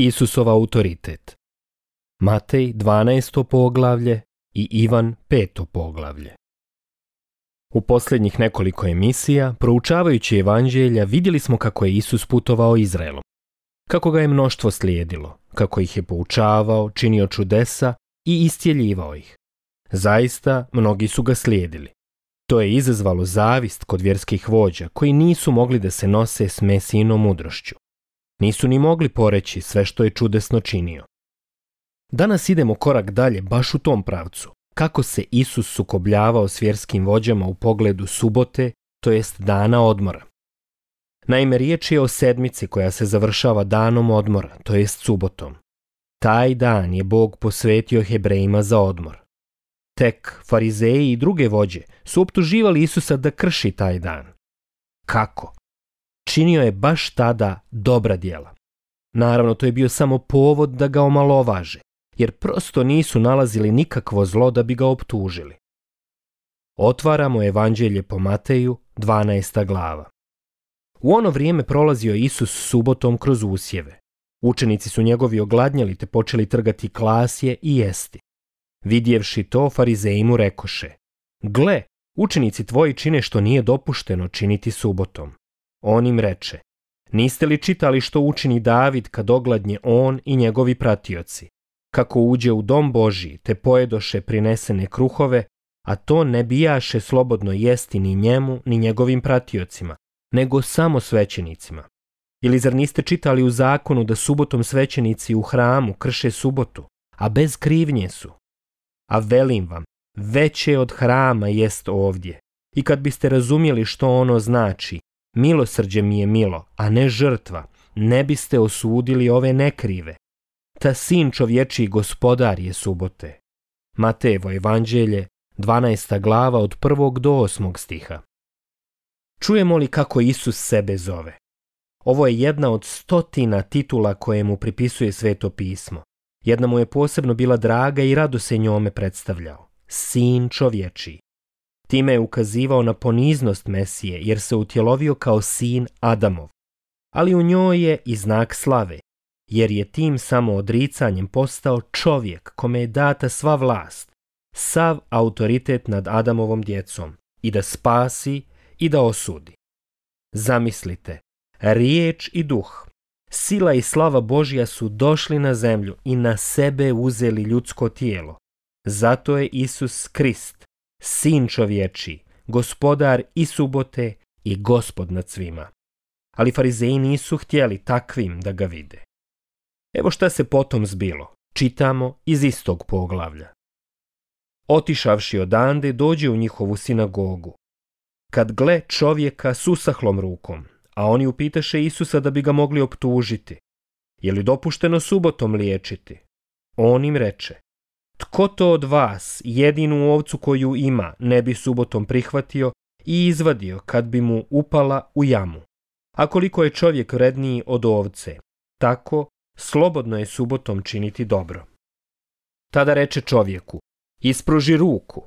Isusov autoritet. Matej 12. poglavlje i Ivan 5. poglavlje. U posljednjih nekoliko emisija, proučavajući evanđelja, vidjeli smo kako je Isus putovao Izraelom. Kako ga je mnoštvo slijedilo, kako ih je poučavao, činio čudesa i istjeljivao ih. Zaista, mnogi su ga slijedili. To je izazvalo zavist kod vjerskih vođa koji nisu mogli da se nose s mesinom mudrošću. Nisu ni mogli poreći sve što je čudesno činio. Danas idemo korak dalje baš u tom pravcu. Kako se Isus sukobljavao s vjerskim vođama u pogledu subote, to jest dana odmora. Naime, riječ je o sedmici koja se završava danom odmora, to jest subotom. Taj dan je Bog posvetio Hebrejima za odmor. Tek farizeji i druge vođe su optuživali Isusa da krši taj dan. Kako? činio je baš tada dobra djela. Naravno, to je bio samo povod da ga omalovaže, jer prosto nisu nalazili nikakvo zlo da bi ga optužili. Otvaramo evanđelje po Mateju, 12. glava. U ono vrijeme prolazio je Isus subotom kroz usjeve. Učenici su njegovi ogladnjali te počeli trgati klasje i jesti. Vidjevši to, farizeji mu rekoše, Gle, učenici tvoji čine što nije dopušteno činiti subotom. On im reče, niste li čitali što učini David kad ogladnje on i njegovi pratioci? Kako uđe u dom Božji te pojedoše prinesene kruhove, a to ne bijaše slobodno jesti ni njemu ni njegovim pratiocima, nego samo svećenicima. Ili zar niste čitali u zakonu da subotom svećenici u hramu krše subotu, a bez krivnje su? A velim vam, veće od hrama jest ovdje. I kad biste razumjeli što ono znači, Milosrđe mi je milo, a ne žrtva. Ne biste osudili ove nekrive. Ta sin čovječiji gospodar je subote. Matejevo evanđelje, 12. glava od 1. do 8. stiha. Čujemo li kako Isus sebe zove? Ovo je jedna od stotina titula koje mu pripisuje sveto pismo. Jedna mu je posebno bila draga i rado se njome predstavljao. Sin čovječiji. Time je ukazivao na poniznost Mesije jer se utjelovio kao sin Adamov. Ali u njoj je i znak slave, jer je tim samo odricanjem postao čovjek kome je data sva vlast, sav autoritet nad Adamovom djecom i da spasi i da osudi. Zamislite, riječ i duh, sila i slava Božja su došli na zemlju i na sebe uzeli ljudsko tijelo. Zato je Isus Krist, sin čovječi, gospodar i subote i gospod nad svima. Ali farizeji nisu htjeli takvim da ga vide. Evo šta se potom zbilo. Čitamo iz istog poglavlja. Otišavši odande, dođe u njihovu sinagogu. Kad gle čovjeka s usahlom rukom, a oni upitaše Isusa da bi ga mogli optužiti. Je li dopušteno subotom liječiti? On im reče, tko to od vas jedinu ovcu koju ima ne bi subotom prihvatio i izvadio kad bi mu upala u jamu? A koliko je čovjek vredniji od ovce? Tako, slobodno je subotom činiti dobro. Tada reče čovjeku, ispruži ruku.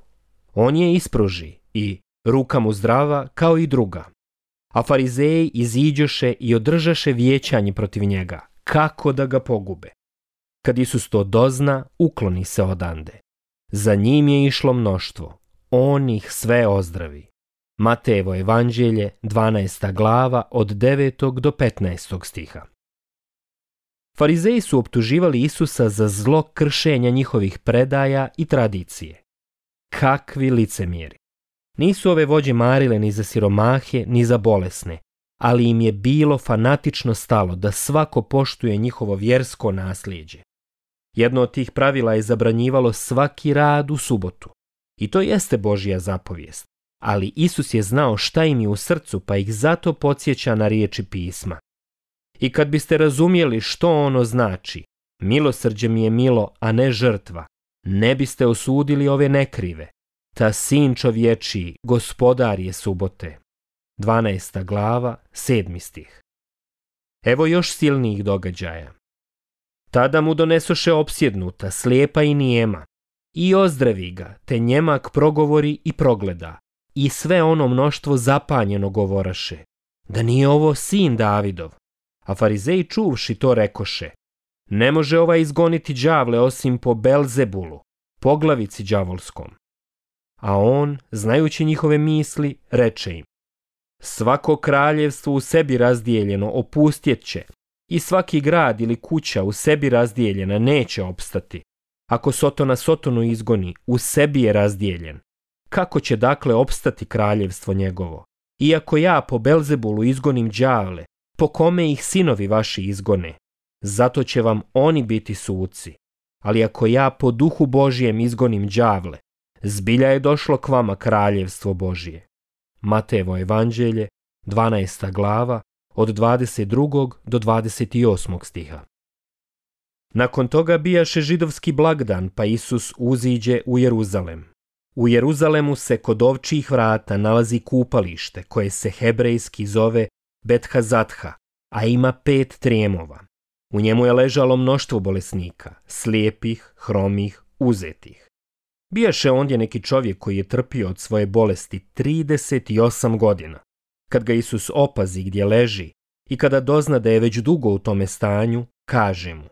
On je ispruži i ruka mu zdrava kao i druga. A farizeji iziđoše i održaše vijećanje protiv njega, kako da ga pogube. Kad Isus to dozna, ukloni se odande. Za njim je išlo mnoštvo. On ih sve ozdravi. Matejevo evanđelje, 12. glava, od 9. do 15. stiha. Farizeji su optuživali Isusa za zlo kršenja njihovih predaja i tradicije. Kakvi licemjeri! Nisu ove vođe marile ni za siromahe, ni za bolesne, ali im je bilo fanatično stalo da svako poštuje njihovo vjersko nasljeđe. Jedno od tih pravila je zabranjivalo svaki rad u subotu. I to jeste Božja zapovijest. Ali Isus je znao šta im je u srcu pa ih zato podsjeća na riječi pisma. I kad biste razumjeli što ono znači, milosrđe mi je milo, a ne žrtva, ne biste osudili ove nekrive. Ta sin čovječiji, gospodar je subote. 12. glava, 7. stih. Evo još silnijih događaja. Tada mu donesoše opsjednuta, slijepa i nijema. I ozdravi ga, te njemak progovori i progleda. I sve ono mnoštvo zapanjeno govoraše, da nije ovo sin Davidov. A farizeji čuvši to rekoše, ne može ovaj izgoniti đavle osim po Belzebulu, poglavici đavolskom. A on, znajući njihove misli, reče im, svako kraljevstvo u sebi razdijeljeno opustjet će, i svaki grad ili kuća u sebi razdijeljena neće opstati. Ako Sotona Sotonu izgoni, u sebi je razdijeljen. Kako će dakle opstati kraljevstvo njegovo? Iako ja po Belzebulu izgonim đavle, po kome ih sinovi vaši izgone, zato će vam oni biti suci. Ali ako ja po duhu Božijem izgonim đavle, zbilja je došlo k vama kraljevstvo Božije. Matevo evanđelje, 12. glava, od 22. do 28. stiha. Nakon toga bijaše židovski blagdan, pa Isus uziđe u Jeruzalem. U Jeruzalemu se kod ovčijih vrata nalazi kupalište, koje se hebrejski zove Bethazatha, a ima pet trijemova. U njemu je ležalo mnoštvo bolesnika, slijepih, hromih, uzetih. Bijaše ondje neki čovjek koji je trpio od svoje bolesti 38 godina. Kad ga Isus opazi gdje leži i kada dozna da je već dugo u tome stanju, kaže mu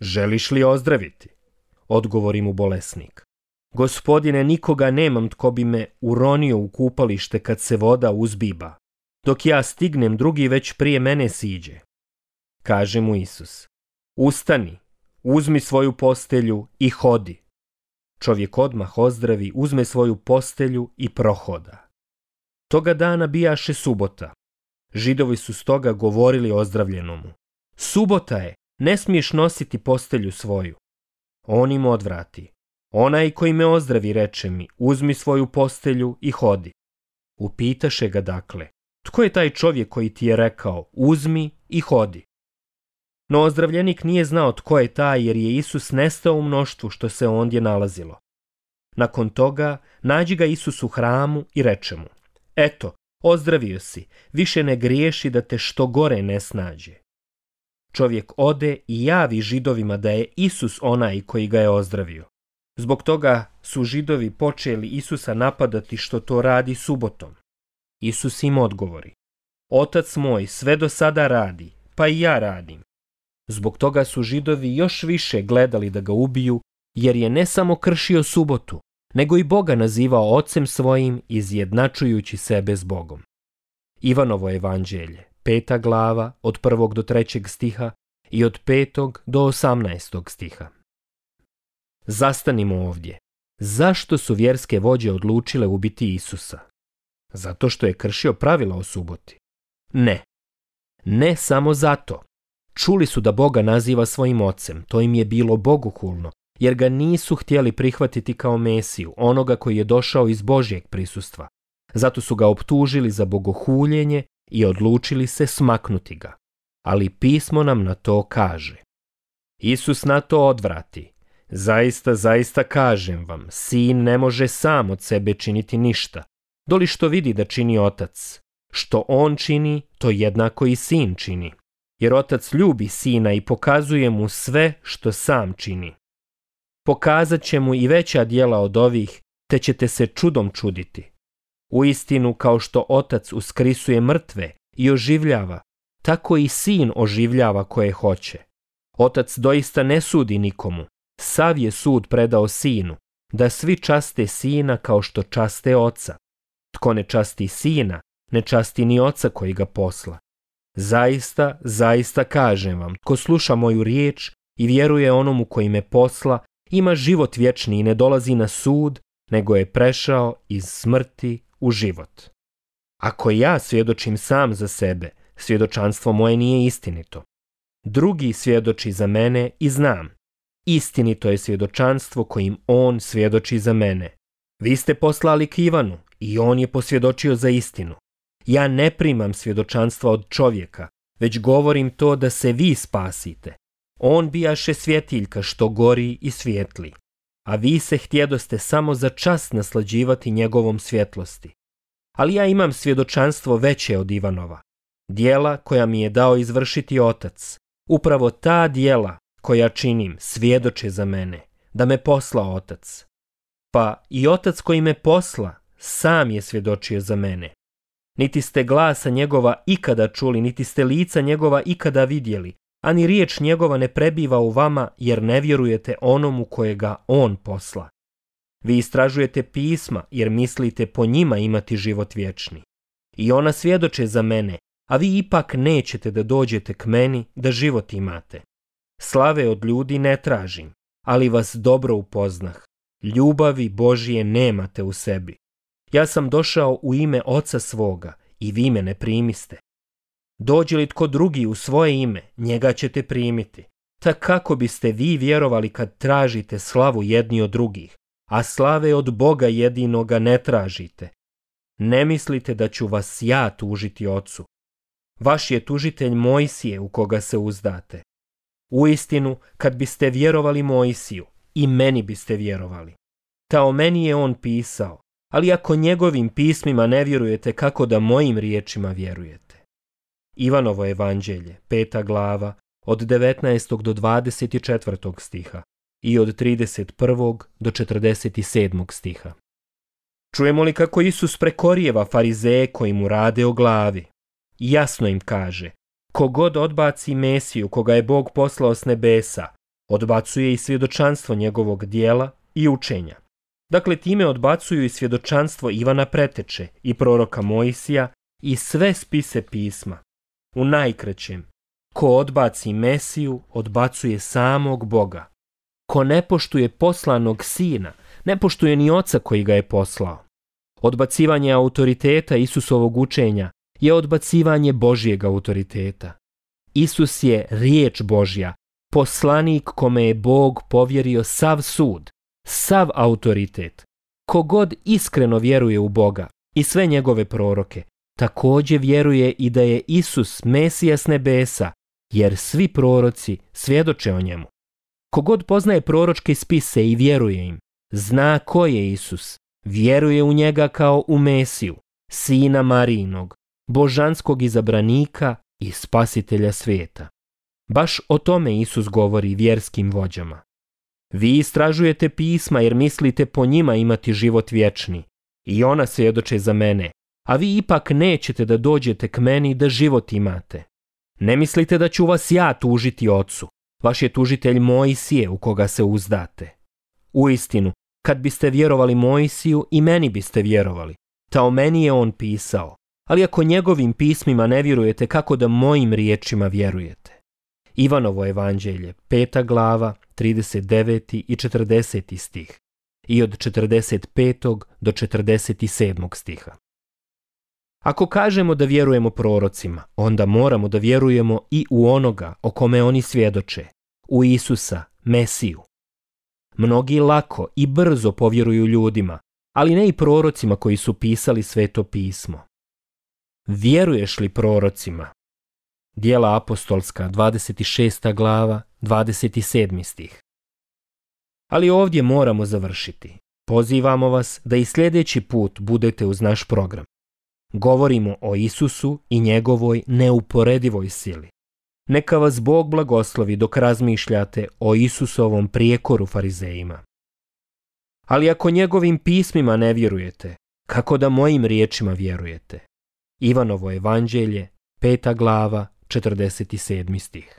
Želiš li ozdraviti? Odgovori mu bolesnik. Gospodine, nikoga nemam tko bi me uronio u kupalište kad se voda uzbiba. Dok ja stignem, drugi već prije mene siđe. Kaže mu Isus. Ustani, uzmi svoju postelju i hodi. Čovjek odmah ozdravi, uzme svoju postelju i prohoda. Toga dana bijaše subota. Židovi su stoga govorili ozdravljenomu. Subota je, ne smiješ nositi postelju svoju. On im odvrati. Onaj koji me ozdravi reče mi, uzmi svoju postelju i hodi. Upitaše ga dakle, tko je taj čovjek koji ti je rekao, uzmi i hodi? No ozdravljenik nije znao tko je taj jer je Isus nestao u mnoštvu što se ondje nalazilo. Nakon toga nađi ga Isus u hramu i reče mu, Eto, ozdravio si, više ne griješi da te što gore ne snađe. Čovjek ode i javi židovima da je Isus onaj koji ga je ozdravio. Zbog toga su židovi počeli Isusa napadati što to radi subotom. Isus im odgovori. Otac moj sve do sada radi, pa i ja radim. Zbog toga su židovi još više gledali da ga ubiju, jer je ne samo kršio subotu, nego i Boga nazivao ocem svojim, izjednačujući sebe s Bogom. Ivanovo evanđelje, peta glava, od prvog do trećeg stiha i od petog do osamnaestog stiha. Zastanimo ovdje. Zašto su vjerske vođe odlučile ubiti Isusa? Zato što je kršio pravila o suboti? Ne. Ne samo zato. Čuli su da Boga naziva svojim ocem, to im je bilo bogohulno, jer ga nisu htjeli prihvatiti kao Mesiju, onoga koji je došao iz Božjeg prisustva. Zato su ga optužili za bogohuljenje i odlučili se smaknuti ga. Ali pismo nam na to kaže. Isus na to odvrati. Zaista, zaista kažem vam, sin ne može sam od sebe činiti ništa, doli što vidi da čini otac. Što on čini, to jednako i sin čini. Jer otac ljubi sina i pokazuje mu sve što sam čini pokazat će mu i veća dijela od ovih, te ćete se čudom čuditi. U istinu kao što otac uskrisuje mrtve i oživljava, tako i sin oživljava koje hoće. Otac doista ne sudi nikomu, sav je sud predao sinu, da svi časte sina kao što časte oca. Tko ne časti sina, ne časti ni oca koji ga posla. Zaista, zaista kažem vam, tko sluša moju riječ i vjeruje onomu koji me posla, ima život vječni i ne dolazi na sud, nego je prešao iz smrti u život. Ako ja svjedočim sam za sebe, svjedočanstvo moje nije istinito. Drugi svjedoči za mene i znam. Istinito je svjedočanstvo kojim on svjedoči za mene. Vi ste poslali k Ivanu i on je posvjedočio za istinu. Ja ne primam svjedočanstva od čovjeka, već govorim to da se vi spasite. On bijaše svjetiljka što gori i svijetli, a vi se htjedoste samo za čas naslađivati njegovom svjetlosti. Ali ja imam svjedočanstvo veće od Ivanova, dijela koja mi je dao izvršiti otac, upravo ta dijela koja činim svjedoče za mene, da me posla otac. Pa i otac koji me posla sam je svjedočio za mene. Niti ste glasa njegova ikada čuli, niti ste lica njegova ikada vidjeli, ani riječ njegova ne prebiva u vama jer ne vjerujete onomu kojega on posla. Vi istražujete pisma jer mislite po njima imati život vječni. I ona svjedoče za mene, a vi ipak nećete da dođete k meni da život imate. Slave od ljudi ne tražim, ali vas dobro upoznah. Ljubavi Božije nemate u sebi. Ja sam došao u ime Oca svoga i vi me ne primiste. Dođi li tko drugi u svoje ime, njega ćete primiti. Tak kako biste vi vjerovali kad tražite slavu jedni od drugih, a slave od Boga jedinoga ne tražite. Ne mislite da ću vas ja tužiti ocu. Vaš je tužitelj Mojsije u koga se uzdate. Uistinu, kad biste vjerovali Mojsiju, i meni biste vjerovali. Ta o meni je on pisao, ali ako njegovim pismima ne vjerujete, kako da mojim riječima vjerujete? Ivanovo evanđelje, peta glava, od 19. do 24. stiha i od 31. do 47. stiha. Čujemo li kako Isus prekorijeva farizeje koji mu rade o glavi? Jasno im kaže, kogod odbaci Mesiju koga je Bog poslao s nebesa, odbacuje i svjedočanstvo njegovog dijela i učenja. Dakle, time odbacuju i svjedočanstvo Ivana Preteče i proroka Mojsija i sve spise pisma, u najkraćem, ko odbaci Mesiju, odbacuje samog Boga. Ko ne poštuje poslanog sina, ne poštuje ni oca koji ga je poslao. Odbacivanje autoriteta Isusovog učenja je odbacivanje Božijeg autoriteta. Isus je riječ Božja, poslanik kome je Bog povjerio sav sud, sav autoritet. Kogod iskreno vjeruje u Boga i sve njegove proroke, također vjeruje i da je Isus Mesija s nebesa, jer svi proroci svjedoče o njemu. Kogod poznaje proročke spise i vjeruje im, zna ko je Isus, vjeruje u njega kao u Mesiju, sina Marijinog, božanskog izabranika i spasitelja svijeta. Baš o tome Isus govori vjerskim vođama. Vi istražujete pisma jer mislite po njima imati život vječni. I ona svjedoče za mene, a vi ipak nećete da dođete k meni da život imate. Ne mislite da ću vas ja tužiti ocu, vaš je tužitelj Mojsije u koga se uzdate. U istinu, kad biste vjerovali Mojsiju i meni biste vjerovali, ta o meni je on pisao, ali ako njegovim pismima ne vjerujete kako da mojim riječima vjerujete. Ivanovo evanđelje, peta glava, 39. i 40. stih i od 45. do 47. stiha. Ako kažemo da vjerujemo prorocima, onda moramo da vjerujemo i u onoga o kome oni svjedoče, u Isusa, Mesiju. Mnogi lako i brzo povjeruju ljudima, ali ne i prorocima koji su pisali sveto pismo. Vjeruješ li prorocima? Dijela apostolska, 26. glava, 27. stih. Ali ovdje moramo završiti. Pozivamo vas da i sljedeći put budete uz naš program. Govorimo o Isusu i njegovoj neuporedivoj sili. Neka vas Bog blagoslovi dok razmišljate o Isusovom prijekoru farizejima. Ali ako njegovim pismima ne vjerujete, kako da mojim riječima vjerujete? Ivanovo evanđelje, 5. glava, 47. stih.